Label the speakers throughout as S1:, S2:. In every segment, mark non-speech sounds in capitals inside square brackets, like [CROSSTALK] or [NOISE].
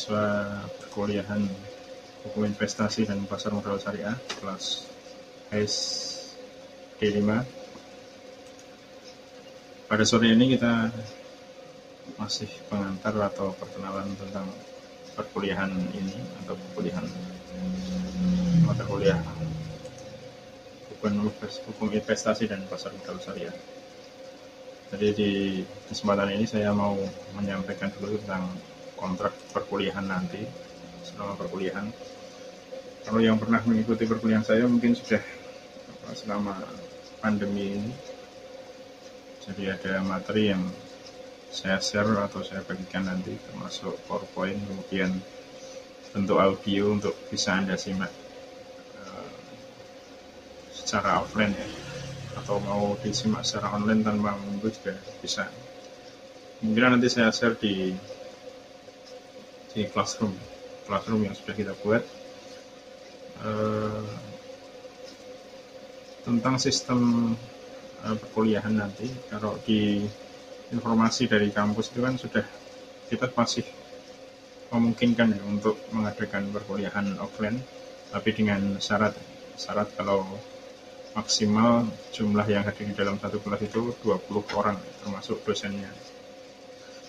S1: mahasiswa perkuliahan hukum investasi dan pasar modal syariah kelas HES D5 pada sore ini kita masih pengantar atau perkenalan tentang perkuliahan ini atau perkuliahan mata kuliah. Hukum investasi dan pasar modal syariah. Jadi di kesempatan ini saya mau menyampaikan dulu tentang kontrak perkuliahan nanti selama perkuliahan. Kalau yang pernah mengikuti perkuliahan saya mungkin sudah selama pandemi ini. Jadi ada materi yang saya share atau saya bagikan nanti termasuk PowerPoint kemudian bentuk audio untuk bisa Anda simak uh, secara offline ya atau mau disimak secara online tanpa menunggu juga bisa mungkin nanti saya share di di classroom classroom yang sudah kita buat. Uh, tentang sistem uh, perkuliahan nanti. Kalau di informasi dari kampus itu kan sudah kita masih memungkinkan ya untuk mengadakan perkuliahan offline tapi dengan syarat syarat kalau maksimal jumlah yang hadir di dalam satu kelas itu 20 orang termasuk dosennya.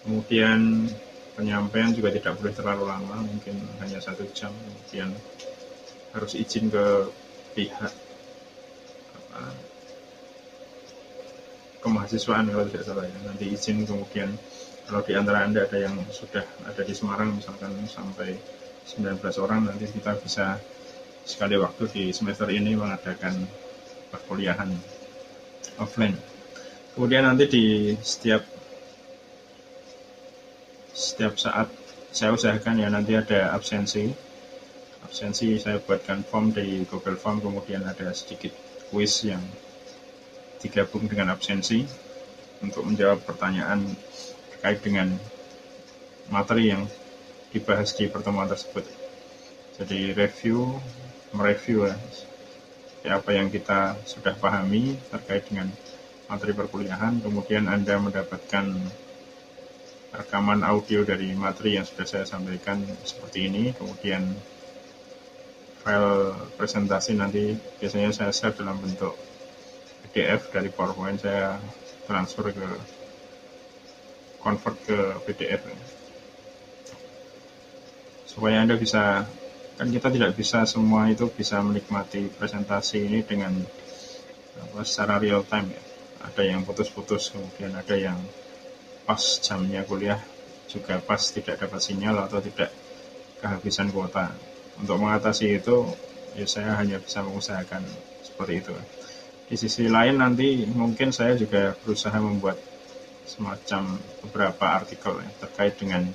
S1: Kemudian penyampaian juga tidak boleh terlalu lama mungkin hanya satu jam kemudian harus izin ke pihak apa, kemahasiswaan kalau tidak salah ya nanti izin kemudian kalau di antara anda ada yang sudah ada di Semarang misalkan sampai 19 orang nanti kita bisa sekali waktu di semester ini mengadakan perkuliahan offline. Kemudian nanti di setiap setiap saat saya usahakan ya nanti ada absensi. Absensi saya buatkan form di Google Form kemudian ada sedikit quiz yang digabung dengan absensi untuk menjawab pertanyaan terkait dengan materi yang dibahas di pertemuan tersebut. Jadi review, mereview ya, apa yang kita sudah pahami terkait dengan materi perkuliahan, kemudian Anda mendapatkan rekaman audio dari materi yang sudah saya sampaikan seperti ini, kemudian file presentasi nanti biasanya saya share dalam bentuk PDF dari PowerPoint saya transfer ke convert ke PDF supaya Anda bisa kan kita tidak bisa semua itu bisa menikmati presentasi ini dengan apa, secara real time ya. Ada yang putus-putus, kemudian ada yang pas jamnya kuliah juga pas tidak dapat sinyal atau tidak kehabisan kuota. Untuk mengatasi itu, ya saya hanya bisa mengusahakan seperti itu. Di sisi lain nanti mungkin saya juga berusaha membuat semacam beberapa artikel ya, terkait dengan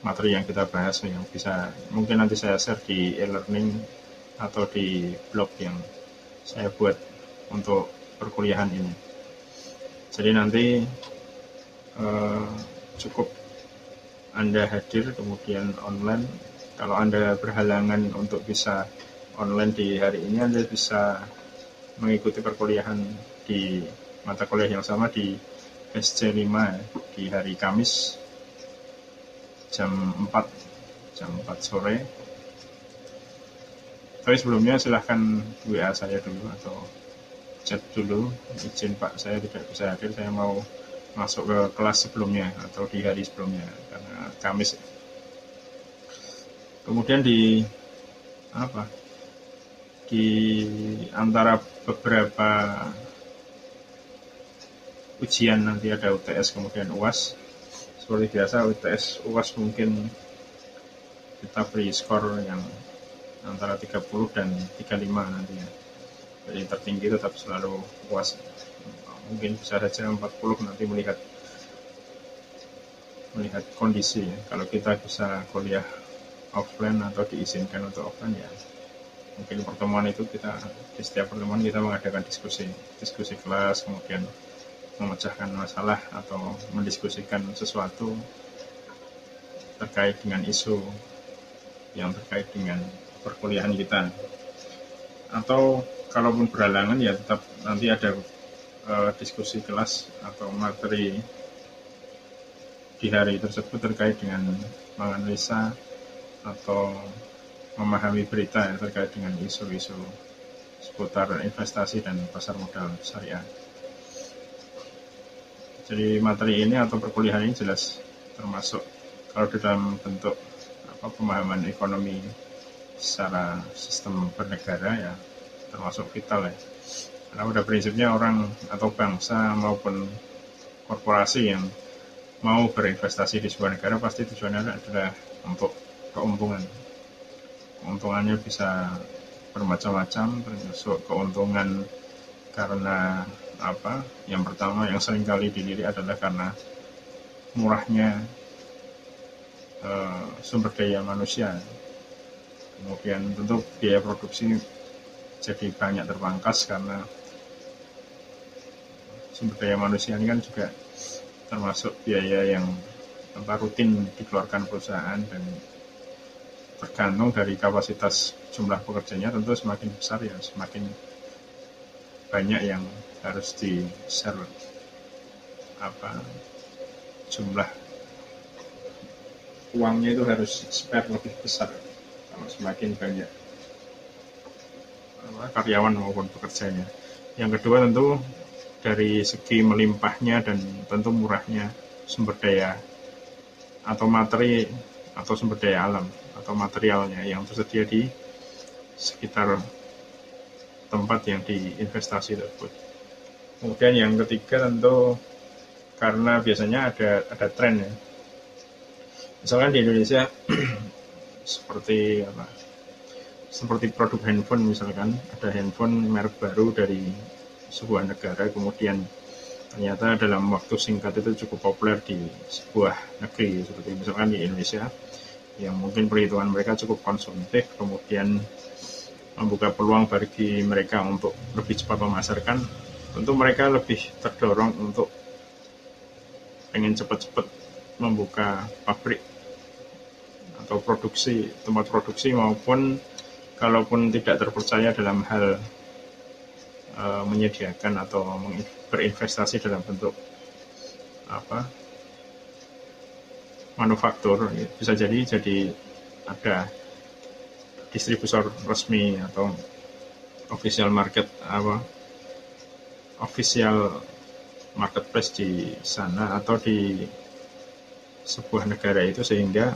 S1: materi yang kita bahas yang bisa mungkin nanti saya share di e-learning atau di blog yang saya buat untuk perkuliahan ini. Jadi nanti eh, cukup Anda hadir kemudian online. Kalau Anda berhalangan untuk bisa online di hari ini, Anda bisa mengikuti perkuliahan di mata kuliah yang sama di SC5 di hari Kamis jam 4 jam 4 sore. Tapi sebelumnya silahkan WA saya dulu atau chat dulu. Izin Pak saya tidak bisa hadir. Saya mau masuk ke kelas sebelumnya atau di hari sebelumnya karena Kamis. Kemudian di apa? Di antara beberapa ujian nanti ada UTS kemudian UAS seperti biasa UTS UAS mungkin kita beri skor yang antara 30 dan 35 nantinya jadi tertinggi tetap selalu UAS mungkin bisa saja 40 nanti melihat melihat kondisi kalau kita bisa kuliah offline atau diizinkan untuk offline ya mungkin pertemuan itu kita di setiap pertemuan kita mengadakan diskusi diskusi kelas kemudian memecahkan masalah atau mendiskusikan sesuatu terkait dengan isu yang terkait dengan perkuliahan kita. Atau kalaupun berhalangan ya tetap nanti ada uh, diskusi kelas atau materi di hari tersebut terkait dengan menganalisa atau memahami berita yang terkait dengan isu-isu seputar investasi dan pasar modal syariah. Jadi materi ini atau perkuliahan ini jelas termasuk kalau di dalam bentuk apa pemahaman ekonomi secara sistem bernegara ya termasuk vital ya. Karena pada prinsipnya orang atau bangsa maupun korporasi yang mau berinvestasi di sebuah negara pasti tujuannya adalah untuk keuntungan. Keuntungannya bisa bermacam-macam termasuk keuntungan karena apa? Yang pertama yang sering kali dilirik adalah karena murahnya uh, sumber daya manusia. Kemudian tentu biaya produksi jadi banyak terpangkas karena sumber daya manusia ini kan juga termasuk biaya yang apa, rutin dikeluarkan perusahaan dan tergantung dari kapasitas jumlah pekerjanya tentu semakin besar ya semakin banyak yang harus di share apa jumlah uangnya itu harus spare lebih besar kalau semakin banyak karyawan maupun pekerjanya. Yang kedua tentu dari segi melimpahnya dan tentu murahnya sumber daya atau materi atau sumber daya alam atau materialnya yang tersedia di sekitar tempat yang diinvestasi tersebut. Kemudian yang ketiga tentu karena biasanya ada ada tren ya. Misalkan di Indonesia [CLEARS THROAT] seperti apa? Seperti produk handphone misalkan ada handphone merek baru dari sebuah negara kemudian ternyata dalam waktu singkat itu cukup populer di sebuah negeri seperti misalkan di Indonesia yang mungkin perhitungan mereka cukup konsumtif kemudian membuka peluang bagi mereka untuk lebih cepat memasarkan. Tentu mereka lebih terdorong untuk pengen cepat-cepat membuka pabrik atau produksi tempat produksi maupun kalaupun tidak terpercaya dalam hal uh, menyediakan atau berinvestasi dalam bentuk apa manufaktur. Bisa jadi jadi ada distributor resmi atau official market apa official marketplace di sana atau di sebuah negara itu sehingga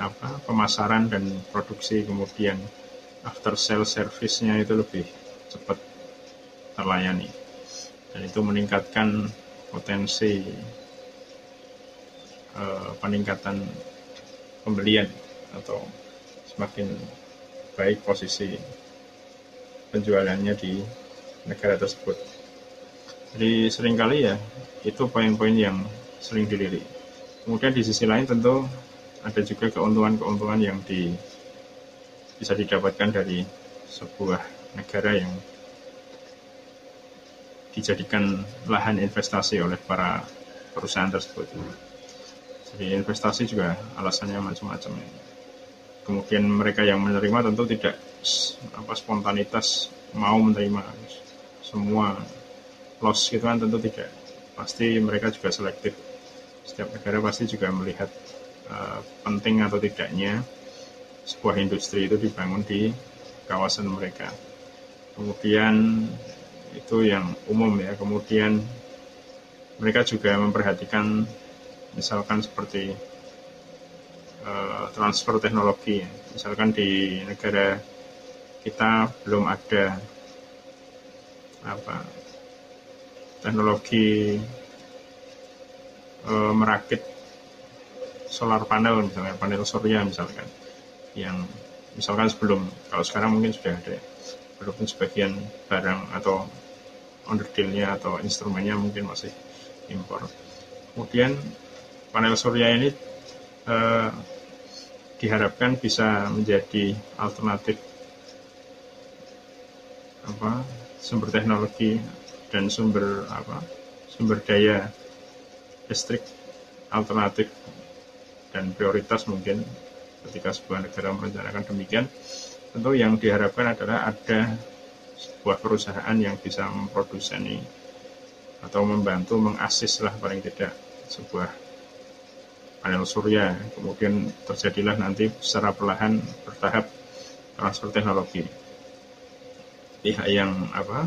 S1: apa pemasaran dan produksi kemudian after sale service-nya itu lebih cepat terlayani dan itu meningkatkan potensi uh, peningkatan pembelian atau semakin baik posisi penjualannya di negara tersebut. Jadi sering kali ya itu poin-poin yang sering dilirik. Kemudian di sisi lain tentu ada juga keuntungan-keuntungan yang di, bisa didapatkan dari sebuah negara yang dijadikan lahan investasi oleh para perusahaan tersebut. Jadi investasi juga alasannya macam-macam. Kemudian mereka yang menerima tentu tidak apa spontanitas mau menerima semua loss gitu kan tentu tidak. Pasti mereka juga selektif. Setiap negara pasti juga melihat uh, penting atau tidaknya sebuah industri itu dibangun di kawasan mereka. Kemudian itu yang umum ya. Kemudian mereka juga memperhatikan misalkan seperti uh, transfer teknologi misalkan di negara kita belum ada apa teknologi uh, merakit solar panel misalnya panel surya misalkan yang misalkan sebelum kalau sekarang mungkin sudah ada walaupun sebagian barang atau onderdilnya atau instrumennya mungkin masih impor. Kemudian panel surya ini eh, diharapkan bisa menjadi alternatif apa sumber teknologi dan sumber apa sumber daya listrik alternatif dan prioritas mungkin ketika sebuah negara merencanakan demikian tentu yang diharapkan adalah ada sebuah perusahaan yang bisa memproduksi atau membantu mengasis lah paling tidak sebuah panel surya. Kemudian terjadilah nanti secara perlahan bertahap transfer teknologi. Pihak yang apa?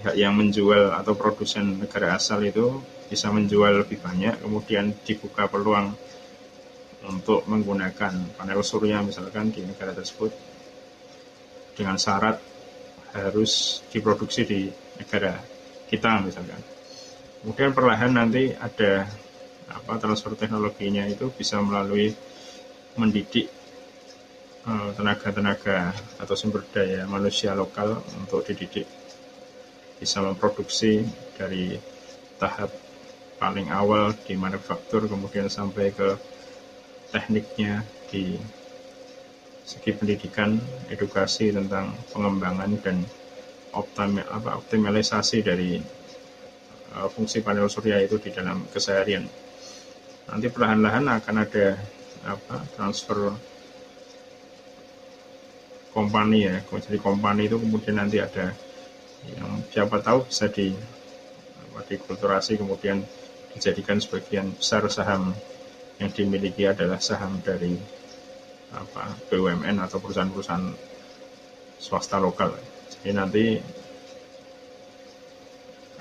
S1: Pihak yang menjual atau produsen negara asal itu bisa menjual lebih banyak kemudian dibuka peluang untuk menggunakan panel surya misalkan di negara tersebut dengan syarat harus diproduksi di negara kita misalkan. Kemudian perlahan nanti ada apa transfer teknologinya itu bisa melalui mendidik eh, tenaga-tenaga atau sumber daya manusia lokal untuk dididik bisa memproduksi dari tahap paling awal di manufaktur kemudian sampai ke tekniknya di segi pendidikan, edukasi tentang pengembangan dan optimalisasi dari uh, fungsi panel surya itu di dalam keseharian. Nanti perlahan-lahan akan ada apa transfer kompani ya, jadi kompani itu kemudian nanti ada yang siapa tahu bisa di dikulturasi kemudian dijadikan sebagian besar saham yang dimiliki adalah saham dari apa BUMN atau perusahaan-perusahaan swasta lokal. Jadi nanti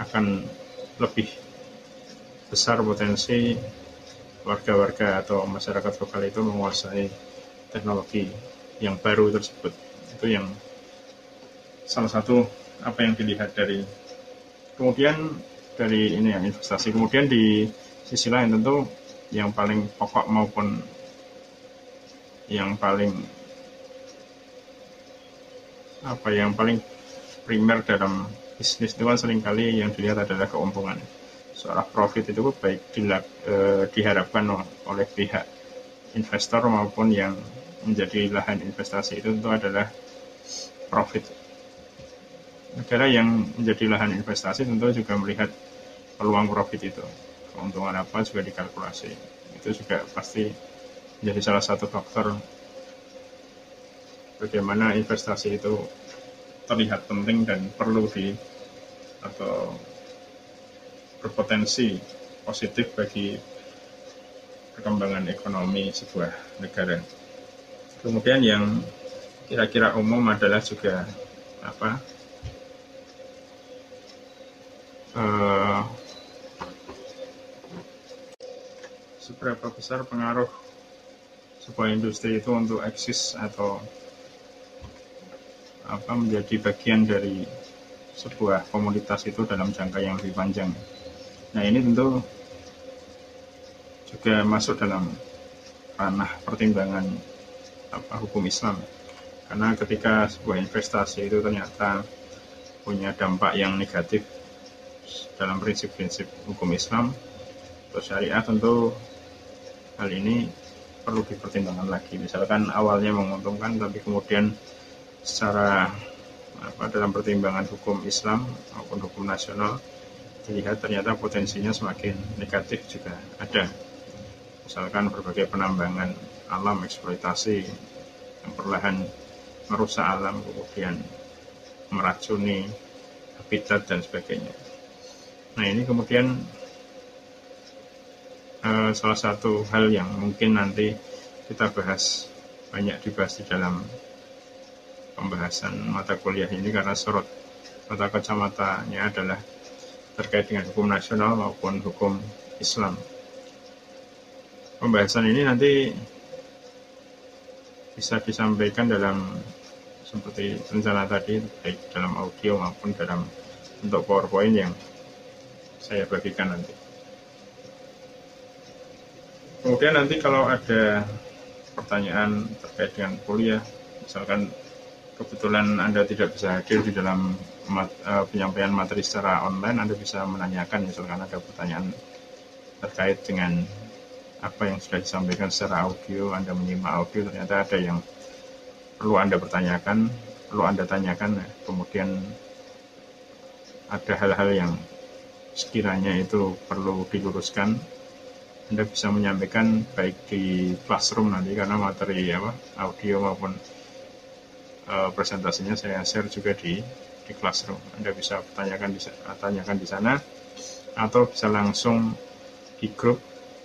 S1: akan lebih besar potensi warga-warga atau masyarakat lokal itu menguasai teknologi yang baru tersebut. Itu yang salah satu apa yang dilihat dari kemudian dari ini ya investasi kemudian di sisi lain tentu yang paling pokok maupun yang paling apa yang paling primer dalam bisnis itu kan sering kali yang dilihat adalah keuntungan. Seorang profit itu baik dilak, eh, diharapkan oleh pihak investor maupun yang menjadi lahan investasi itu tentu adalah profit. Negara yang menjadi lahan investasi tentu juga melihat peluang profit itu keuntungan apa juga dikalkulasi itu juga pasti menjadi salah satu faktor bagaimana investasi itu terlihat penting dan perlu di atau berpotensi positif bagi perkembangan ekonomi sebuah negara. Kemudian yang kira-kira umum adalah juga apa uh, seberapa besar pengaruh sebuah industri itu untuk eksis atau apa menjadi bagian dari sebuah komunitas itu dalam jangka yang lebih panjang. Nah ini tentu juga masuk dalam ranah pertimbangan apa hukum Islam. Karena ketika sebuah investasi itu ternyata punya dampak yang negatif dalam prinsip-prinsip hukum Islam atau syariah tentu hal ini perlu dipertimbangkan lagi. Misalkan awalnya menguntungkan tapi kemudian secara apa dalam pertimbangan hukum Islam maupun hukum nasional dilihat ternyata potensinya semakin negatif juga ada. Misalkan berbagai penambangan alam eksploitasi yang perlahan merusak alam kemudian meracuni habitat dan sebagainya. Nah ini kemudian uh, salah satu hal yang mungkin nanti kita bahas banyak dibahas di dalam pembahasan mata kuliah ini karena sorot mata kacamatanya adalah terkait dengan hukum nasional maupun hukum Islam. Pembahasan ini nanti bisa disampaikan dalam seperti rencana tadi baik dalam audio maupun dalam bentuk PowerPoint yang saya bagikan nanti. Kemudian nanti kalau ada pertanyaan terkait dengan kuliah, misalkan kebetulan Anda tidak bisa hadir di dalam mat, uh, penyampaian materi secara online, Anda bisa menanyakan misalkan ada pertanyaan terkait dengan apa yang sudah disampaikan secara audio, Anda menyimak audio, ternyata ada yang perlu Anda pertanyakan, perlu Anda tanyakan, kemudian ada hal-hal yang sekiranya itu perlu diluruskan Anda bisa menyampaikan baik di classroom nanti karena materi apa audio maupun uh, presentasinya saya share juga di di Classroom. Anda bisa tanyakan di, tanyakan di sana atau bisa langsung di grup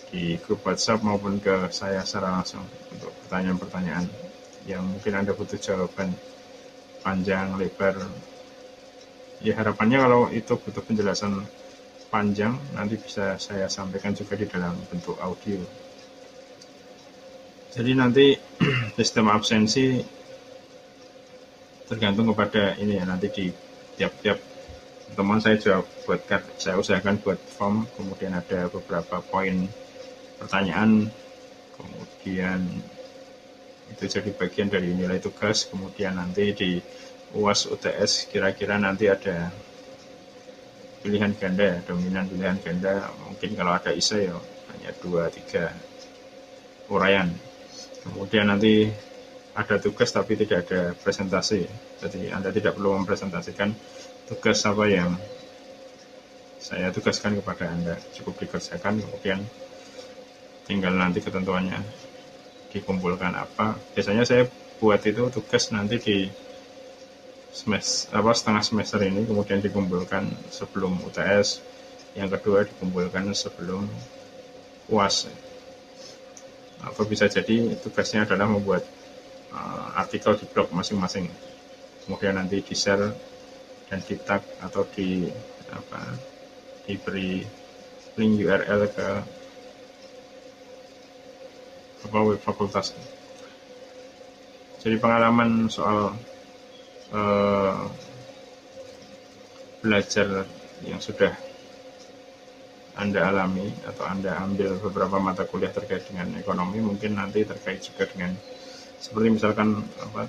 S1: di grup WhatsApp maupun ke saya secara langsung untuk pertanyaan-pertanyaan yang mungkin Anda butuh jawaban panjang, lebar. Ya harapannya kalau itu butuh penjelasan panjang nanti bisa saya sampaikan juga di dalam bentuk audio. Jadi nanti [CLEARS THROAT] sistem absensi tergantung kepada ini ya nanti di tiap-tiap teman saya jawab buat saya usahakan buat form kemudian ada beberapa poin pertanyaan kemudian itu jadi bagian dari nilai tugas kemudian nanti di UAS UTS kira-kira nanti ada pilihan ganda ya, dominan pilihan ganda. Mungkin kalau ada ISA ya hanya dua tiga uraian kemudian nanti ada tugas tapi tidak ada presentasi. Jadi Anda tidak perlu mempresentasikan tugas apa yang saya tugaskan kepada Anda. Cukup dikerjakan kemudian tinggal nanti ketentuannya dikumpulkan apa. Biasanya saya buat itu tugas nanti di semester apa setengah semester ini kemudian dikumpulkan sebelum UTS yang kedua dikumpulkan sebelum UAS atau bisa jadi tugasnya adalah membuat uh, artikel di blog masing-masing. Kemudian nanti di share dan di tag atau di apa diberi link URL ke apa web fakultas. Jadi pengalaman soal uh, belajar yang sudah anda alami atau Anda ambil beberapa mata kuliah terkait dengan ekonomi mungkin nanti terkait juga dengan seperti misalkan apa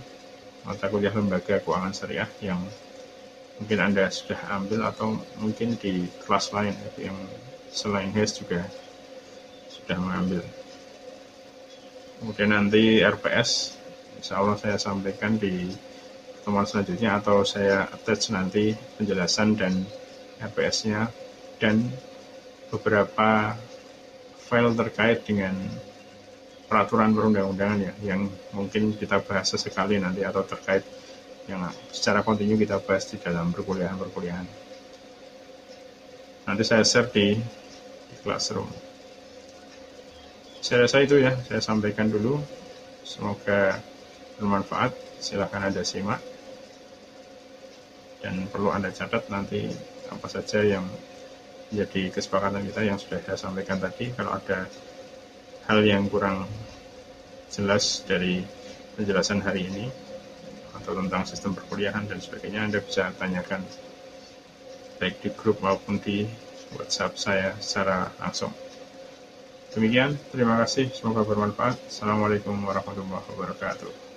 S1: mata kuliah lembaga keuangan syariah yang mungkin Anda sudah ambil atau mungkin di kelas lain yang selain HES juga sudah mengambil. Kemudian nanti RPS, insya Allah saya sampaikan di pertemuan selanjutnya atau saya attach nanti penjelasan dan RPS-nya dan beberapa file terkait dengan peraturan perundang-undangan ya yang mungkin kita bahas sesekali nanti atau terkait yang secara kontinu kita bahas di dalam perkuliahan-perkuliahan. Nanti saya share di, di classroom. Saya rasa itu ya, saya sampaikan dulu. Semoga bermanfaat. Silahkan Anda simak. Dan perlu Anda catat nanti apa saja yang menjadi kesepakatan kita yang sudah saya sampaikan tadi. Kalau ada hal yang kurang jelas dari penjelasan hari ini, atau tentang sistem perkuliahan dan sebagainya Anda bisa tanyakan baik di grup maupun di WhatsApp saya secara langsung. Demikian, terima kasih, semoga bermanfaat. Assalamualaikum warahmatullahi wabarakatuh.